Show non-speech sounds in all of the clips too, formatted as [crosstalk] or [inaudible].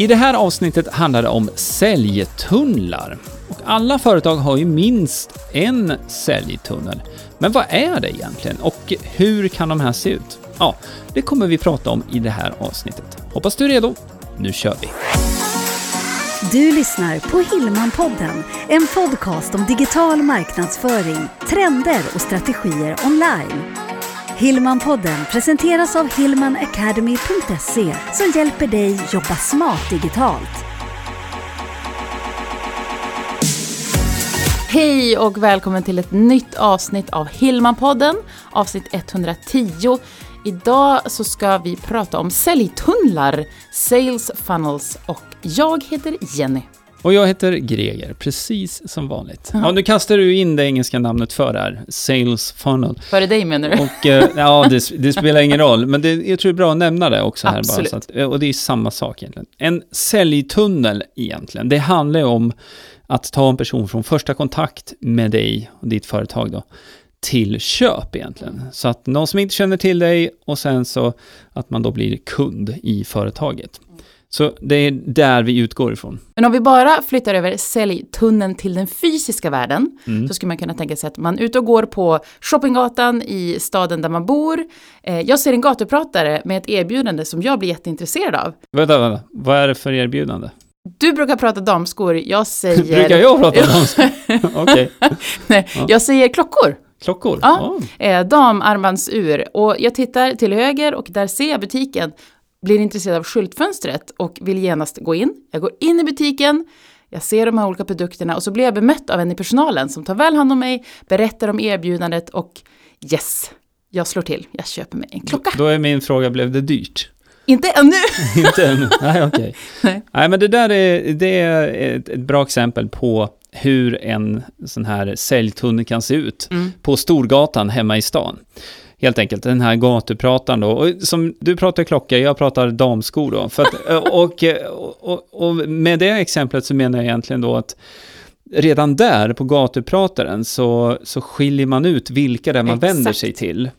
I det här avsnittet handlar det om säljtunnlar. Och alla företag har ju minst en säljtunnel. Men vad är det egentligen och hur kan de här se ut? Ja, det kommer vi prata om i det här avsnittet. Hoppas du är redo. Nu kör vi! Du lyssnar på Hillmanpodden, en podcast om digital marknadsföring, trender och strategier online. Hillmanpodden presenteras av hillmanacademy.se som hjälper dig jobba smart digitalt. Hej och välkommen till ett nytt avsnitt av Hillmanpodden, avsnitt 110. Idag så ska vi prata om säljtunnlar, sales funnels och jag heter Jenny. Och jag heter Greger, precis som vanligt. Ja, nu kastar du in det engelska namnet för här, Sales Funnel. Före dig menar du? Och, eh, [laughs] ja, det, det, spelar ingen roll, men det, jag tror det är bra att nämna det också här Absolut. bara. Så att, eh, och det är samma sak egentligen. En säljtunnel egentligen, det handlar ju om att ta en person från första kontakt med dig och ditt företag då, till köp egentligen. Så att någon som inte känner till dig och sen så att man då blir kund i företaget. Så det är där vi utgår ifrån. Men om vi bara flyttar över säljtunneln till den fysiska världen, Mm. så skulle man kunna tänka sig att man är ute och går på shoppinggatan i staden där man bor. Eh, jag ser en gatupratare med ett erbjudande som jag blir jätteintresserad av. Vänta, vänta, vad är det för erbjudande? Du brukar prata damskor, jag säger... [laughs] Brukar jag prata dem? [laughs] Okej. Nej, Ja. jag säger klockor. Klockor? Ja. Eh, damarmbandsur. Och jag tittar till höger och där ser jag butiken. Blir intresserad av skyltfönstret och vill genast gå in. Jag går in i butiken. Jag ser de här olika produkterna och så blir jag bemött av en i personalen som tar väl hand om mig, berättar om erbjudandet och yes, jag slår till. Jag köper mig en klocka. Då är min fråga, blev det dyrt? Inte ännu! [laughs] Inte ännu? Nej, [laughs] okej. Nej. Nej, men det där är, det är ett, ett bra exempel på hur en sån här säljtunnel kan se ut Mm. på Storgatan hemma i stan. Helt enkelt, den här gatuprataren då. Och som du pratar klocka, jag pratar damskor då. För att, [laughs] och, och, och med det exemplet så menar jag egentligen då att redan där på gatuprataren så, så skiljer man ut vilka det man Exakt. vänder sig till.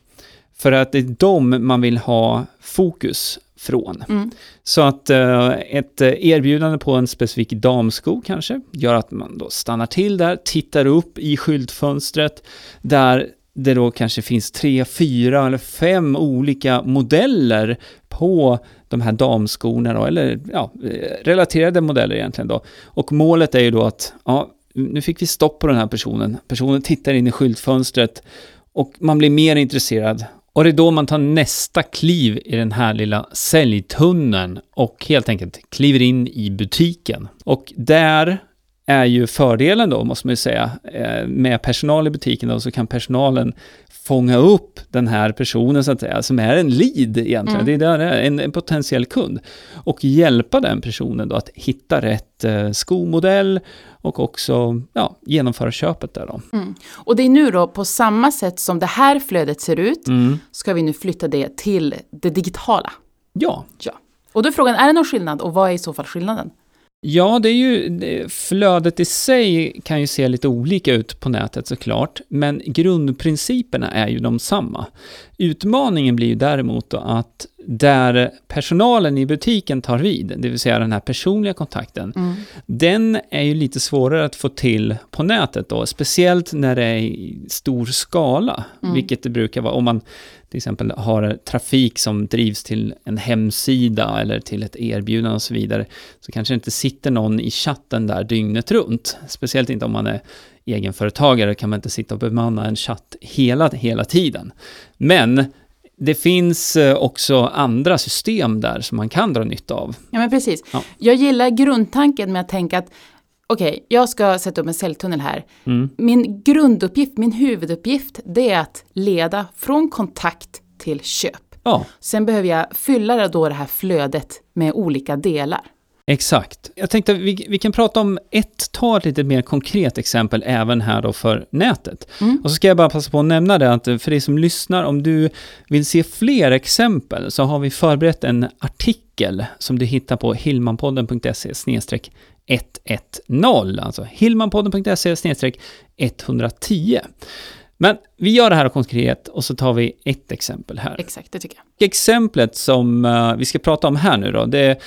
För att det är dem man vill ha fokus från. Mm. Så att eh, ett erbjudande på en specifik damsko kanske gör att man då stannar till där, tittar upp i skyltfönstret där det då kanske finns tre, fyra eller fem olika modeller på de här damskorna då, eller ja, eh, relaterade modeller egentligen då. Och målet är ju då att, ja, nu fick vi stopp på den här personen. Personen tittar in i skyltfönstret och man blir mer intresserad. Och det är då man tar nästa kliv i den här lilla säljtunneln och helt enkelt kliver in i butiken. Och där är ju fördelen då, måste man ju säga, eh, med personal i butiken då, så kan personalen fånga upp den här personen så att säga, som är en lead egentligen, Mm. det är där det är, en, en potentiell kund. Och hjälpa den personen då att hitta rätt eh, skomodell och också ja, genomföra köpet där då. Mm. Och det är nu då, på samma sätt som det här flödet ser ut, ska vi nu flytta det till det digitala. Ja, Ja. Och då är frågan, är det någon skillnad och vad är i så fall skillnaden? Ja, det är ju, flödet i sig kan ju se lite olika ut på nätet såklart, men grundprinciperna är ju de samma. Utmaningen blir ju däremot då att där personalen i butiken tar vid, det vill säga den här personliga kontakten, Mm. den är ju lite svårare att få till på nätet då, speciellt när det är i stor skala, Mm. vilket det brukar vara om man till exempel har trafik som drivs till en hemsida eller till ett erbjudande och så vidare, så kanske det inte sitter någon i chatten där dygnet runt. Speciellt inte om man är egenföretagare kan man inte sitta och bemanna en chatt hela, hela tiden. Men det finns eh, också andra system där som man kan dra nytta av. Ja, men precis. Ja. Jag gillar grundtanken med att tänka att okej, jag ska sätta upp en säljtunnel här. Mm. Min grunduppgift, min huvuduppgift, det är att leda från kontakt till köp. Ja, Sen behöver jag fylla då det här flödet med olika delar. Exakt. Jag tänkte vi, vi kan prata om ett, ta ett lite mer konkret exempel även här då för nätet. Mm. Och så ska jag bara passa på att nämna det att för dig som lyssnar, om du vill se fler exempel så har vi förberett en artikel som du hittar på hillmanpodden.se 110, alltså hillmanpodden.se 110. Men vi gör det här konkret och så tar vi ett exempel här. Exakt, det tycker jag. Exemplet som uh, vi ska prata om här nu då, det är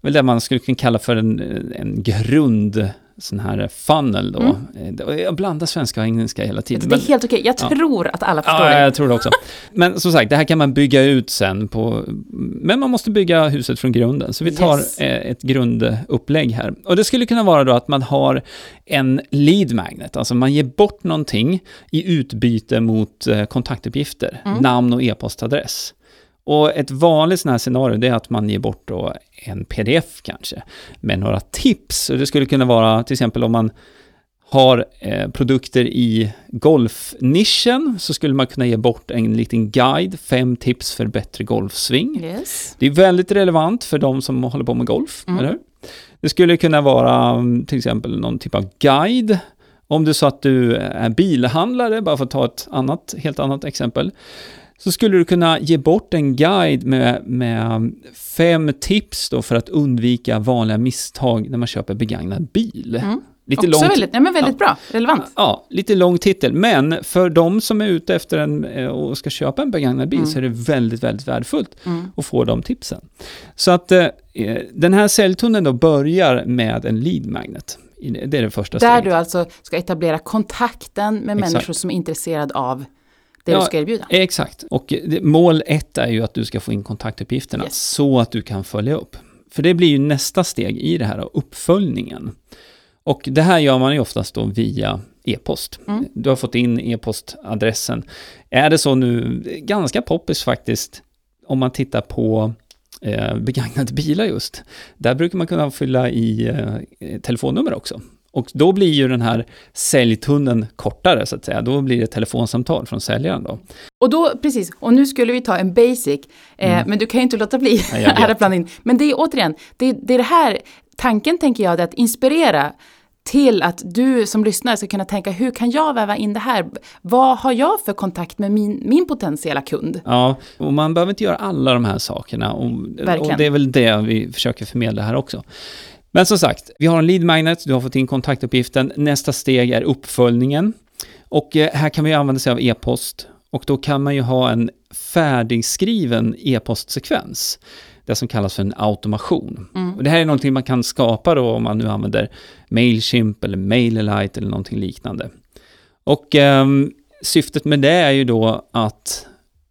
väl det man skulle kunna kalla för en, en grund sån här funnel då. Mm. Jag blandar svenska och engelska hela tiden. Det är helt okej, jag tror att alla förstår ja, det. jag tror det också. [laughs] Men som sagt, det här kan man bygga ut sen på, men man måste bygga huset från grunden. Så vi tar yes. ett grundupplägg här. Och det skulle kunna vara då att man har en lead magnet, alltså man ger bort någonting i utbyte mot eh, kontaktuppgifter, mm. namn och e-postadress. Och ett vanligt sånt här scenario det är att man ger bort då en pdf kanske med några tips. Och det skulle kunna vara till exempel om man har eh, produkter i golfnischen så skulle man kunna ge bort en liten guide, fem tips för bättre golfsving. Yes. Det är väldigt relevant för de som håller på med golf, mm. eller Det skulle kunna vara mm, till exempel någon typ av guide om du så att du är bilhandlare, bara för att ta ett annat, helt annat exempel så skulle du kunna ge bort en guide med, med fem tips för att undvika vanliga misstag när man köper begagnad bil. Mm. Lite Också långt, väldigt, nej men väldigt ja, bra, relevant. Ja, lite lång titel. Men för de som är ute efter en eh, och ska köpa en begagnad bil mm. så är det väldigt, väldigt värdefullt mm. att få de tipsen. Så att eh, den här säljtunneln då börjar med en lead magnet. Det är det första Där steget. du alltså ska etablera kontakten med Exakt. människor som är intresserade av det ja, du ska erbjuda. Exakt. Och mål ett är ju att du ska få in kontaktuppgifterna yes. så att du kan följa upp. För det blir ju nästa steg i det här, uppföljningen. Och det här gör man ju oftast då via e-post. Mm. Du har fått in e-postadressen. Är det så nu, ganska poppis faktiskt, om man tittar på eh, begagnade bilar just. Där brukar man kunna fylla i eh, telefonnummer också. Och då blir ju den här säljtunneln kortare, så att säga. Då blir det telefonsamtal från säljaren då. Och då, precis, och nu skulle vi ta en basic, eh, mm. men du kan ju inte låta bli [laughs] här in. Men det är återigen, det, det är det här, tanken tänker jag, det är att inspirera till att du som lyssnare ska kunna tänka, hur kan jag väva in det här? Vad har jag för kontakt med min, min potentiella kund? Ja, och man behöver inte göra alla de här sakerna. Och, och det är väl det vi försöker förmedla här också. Men som sagt, vi har en lead magnet, du har fått in kontaktuppgiften. Nästa steg är uppföljningen. Och eh, här kan vi använda sig av e-post. Och då kan man ju ha en färdigskriven e-postsekvens. Det som kallas för en automation. Mm. Och det här är någonting man kan skapa då om man nu använder Mailchimp eller MailerLite eller någonting liknande. Och eh, syftet med det är ju då att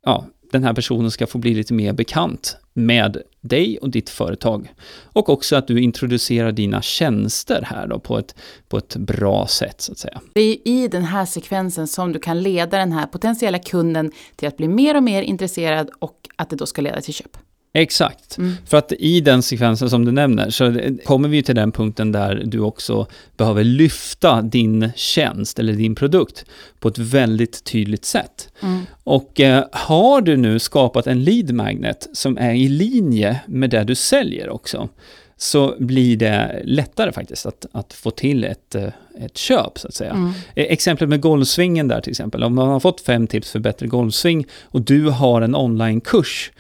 ja, den här personen ska få bli lite mer bekant med dig och ditt företag. Och också att du introducerar dina tjänster här då på ett, på ett bra sätt så att säga. Det är i den här sekvensen som du kan leda den här potentiella kunden till att bli mer och mer intresserad och att det då ska leda till köp. Exakt. Mm. För att i den sekvensen som du nämner så kommer vi till den punkten där du också behöver lyfta din tjänst eller din produkt på ett väldigt tydligt sätt. Mm. Och eh, har du nu skapat en lead magnet som är i linje med det du säljer också, så blir det lättare faktiskt att, att få till ett, eh, ett köp, så att säga. Mm. Eh, exemplet med golfsvingen där till exempel, om man har fått fem tips för bättre golfsving och du har en onlinekurs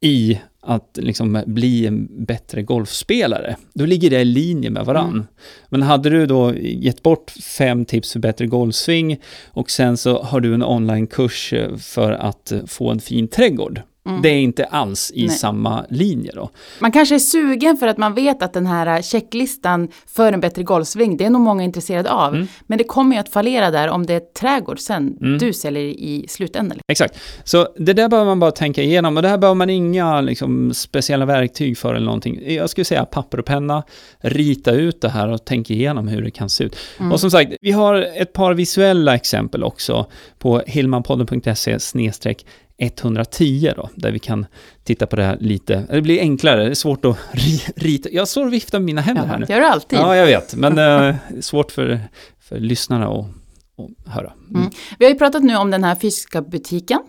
i att liksom bli en bättre golfspelare. Då ligger det i linje med varann. Mm. Men hade du då gett bort fem tips för bättre golfsving och sen så har du en onlinekurs för att få en fin trädgård. Mm. Det är inte alls i Nej. samma linje då. Man kanske är sugen för att man vet att den här checklistan för en bättre golfsving, det är nog många intresserade av. Mm. Men det kommer ju att fallera där om det är trädgård sen mm. du säljer i slutändan. Exakt. Så det där behöver man bara tänka igenom och det här behöver man inga liksom, speciella verktyg för eller någonting. Jag skulle säga papper och penna, rita ut det här och tänka igenom hur det kan se ut. Mm. Och som sagt, vi har ett par visuella exempel också på hillmanpodden.se 110 då, där vi kan titta på det här lite. Det blir enklare, det är svårt att [laughs] rita. Jag står och viftar med mina händer ja, här nu. Det gör du alltid. Ja, jag vet, men [laughs] eh, svårt för, för lyssnarna att, att höra. Mm. Mm. Vi har ju pratat nu om den här fysiska butiken.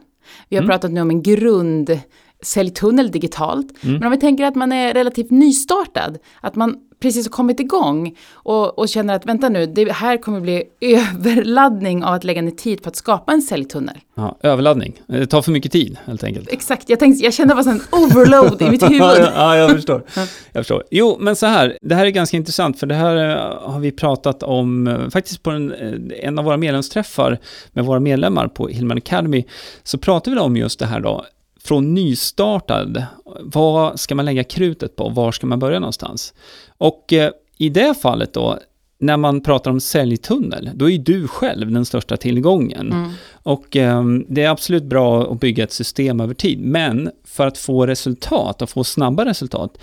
Vi har mm. pratat nu om en grund säljtunnel digitalt. Mm. Men om vi tänker att man är relativt nystartad, att man precis har kommit igång och, och känner att vänta nu, det här kommer bli överladdning av att lägga ner tid på att skapa en säljtunnel. Ja, överladdning. Det tar för mycket tid helt enkelt. Exakt, jag, tänkte, jag kände var en overload i mitt [laughs] huvud. ja, jag förstår. jag förstår. Jo, men så här, det här är ganska intressant för det här eh, har vi pratat om eh, faktiskt på en, eh, en av våra medlemsträffar med våra medlemmar på Hillman Academy. Så pratar vi om just det här då, från nystartad, vad ska man lägga krutet på? Var ska man börja någonstans? Och eh, i det fallet då, när man pratar om säljtunnel, då är du själv den största tillgången. Mm. Och eh, det är absolut bra att bygga ett system över tid, men för att få resultat och få snabba resultat,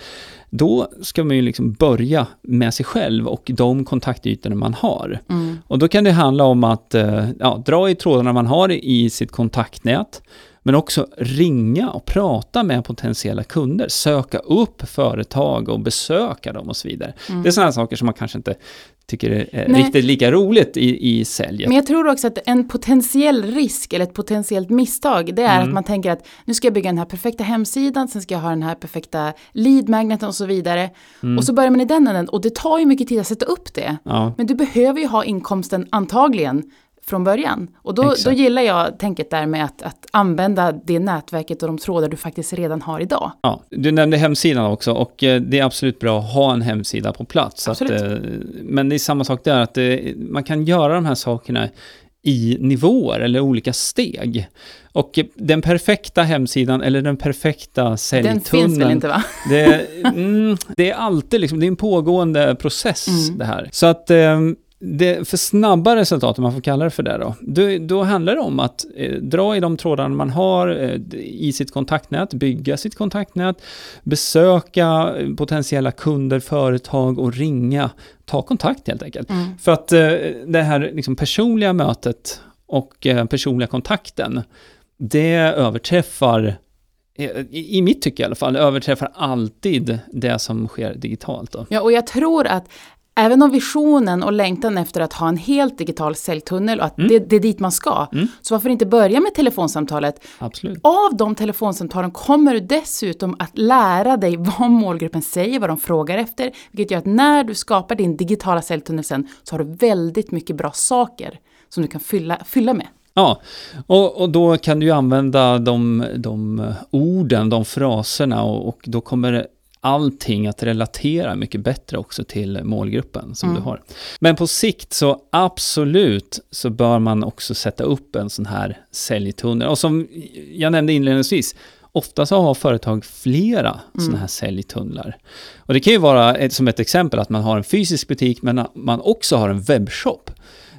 då ska man ju liksom börja med sig själv och de kontaktytorna man har. Mm. Och då kan det handla om att eh, ja, dra i trådarna man har i sitt kontaktnät, men också ringa och prata med potentiella kunder, söka upp företag och besöka dem och så vidare. Det är sådana saker som man kanske inte tycker är Nej. riktigt lika roligt i, i säljet. Men jag tror också att en potentiell risk eller ett potentiellt misstag, det är Mm. att man tänker att nu ska jag bygga den här perfekta hemsidan, sen ska jag ha den här perfekta lead magneten och så vidare. Mm. Och så börjar man i den änden och det tar ju mycket tid att sätta upp det. Ja, Men du behöver ju ha inkomsten antagligen från början. Och då, Exakt. då gillar jag tänket där med att, att använda det nätverket och de trådar du faktiskt redan har idag. Ja, du nämnde hemsidan också och eh, det är absolut bra att ha en hemsida på plats. Att, eh, men det är samma sak där, att eh, man kan göra de här sakerna i nivåer eller olika steg. Och den perfekta hemsidan eller den perfekta Den säljtunneln, finns väl inte va? [laughs] det, mm, det är alltid liksom, det är en pågående process Mm. det här. Så att det, för snabba resultat, om man får kalla det för det då, då, då handlar det om att eh, dra i de trådarna man har eh, i sitt kontaktnät, bygga sitt kontaktnät, besöka eh, potentiella kunder, företag och ringa, ta kontakt helt enkelt. Mm. För att eh, det här liksom personliga mötet och eh, personliga kontakten, det överträffar eh, i i mitt tycke i alla fall, överträffar alltid det som sker digitalt. Då. Ja, och jag tror att även om visionen och längtan efter att ha en helt digital säljtunnel och att Mm. det, det är dit man ska, Mm. så varför inte börja med telefonsamtalet? Absolut. Av de telefonsamtalen kommer du dessutom att lära dig vad målgruppen säger, vad de frågar efter, vilket gör att när du skapar din digitala säljtunnel sen så har du väldigt mycket bra saker som du kan fylla, fylla med. Ja, och, och då kan du ju använda de, de orden, de fraserna och, och då kommer allting att relatera mycket bättre också till målgruppen som Mm. du har. Men på sikt så absolut så bör man också sätta upp en sån här säljtunnel. Och som jag nämnde inledningsvis, ofta så har företag flera såna här säljtunnlar. Och det kan ju vara ett, som ett exempel att man har en fysisk butik men man också har en webbshop.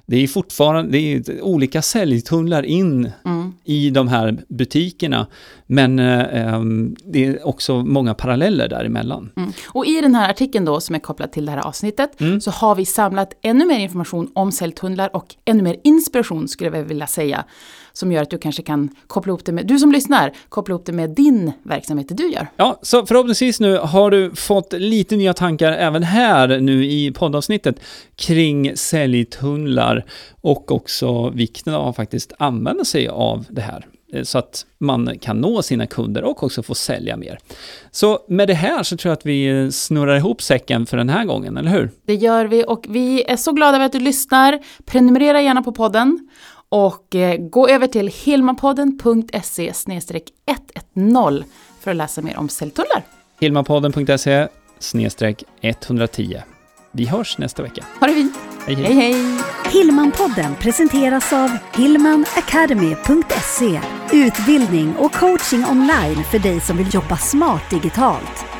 Det är fortfarande det är olika säljtunnlar in Mm. i de här butikerna, men eh, ehm, det är också många paralleller däremellan. Mm. Och i den här artikeln då som är kopplad till det här avsnittet Mm. så har vi samlat ännu mer information om säljtunnlar och ännu mer inspiration skulle jag vilja säga. Som gör att du kanske kan koppla ihop det med, du som lyssnar, koppla ihop det med din verksamhet, det du gör. Ja, så förhoppningsvis nu har du fått lite nya tankar även här nu i poddavsnittet kring säljtunnlar och också vikten av att faktiskt använda sig av det här eh, så att man kan nå sina kunder och också få sälja mer. Så med det här så tror jag att vi snurrar ihop säcken för den här gången, eller hur? Det gör vi och vi är så glada över att du lyssnar. Prenumerera gärna på podden och eh, gå över till hilmapodden.se 110 för att läsa mer om säljtunnlar. Hilmapodden.se snedstreck 110. Vi hörs nästa vecka. Ha det fint! Hej hej! Hej hej! Hillmanpodden presenteras av hillmanacademy.se Utbildning och coaching online för dig som vill jobba smart digitalt.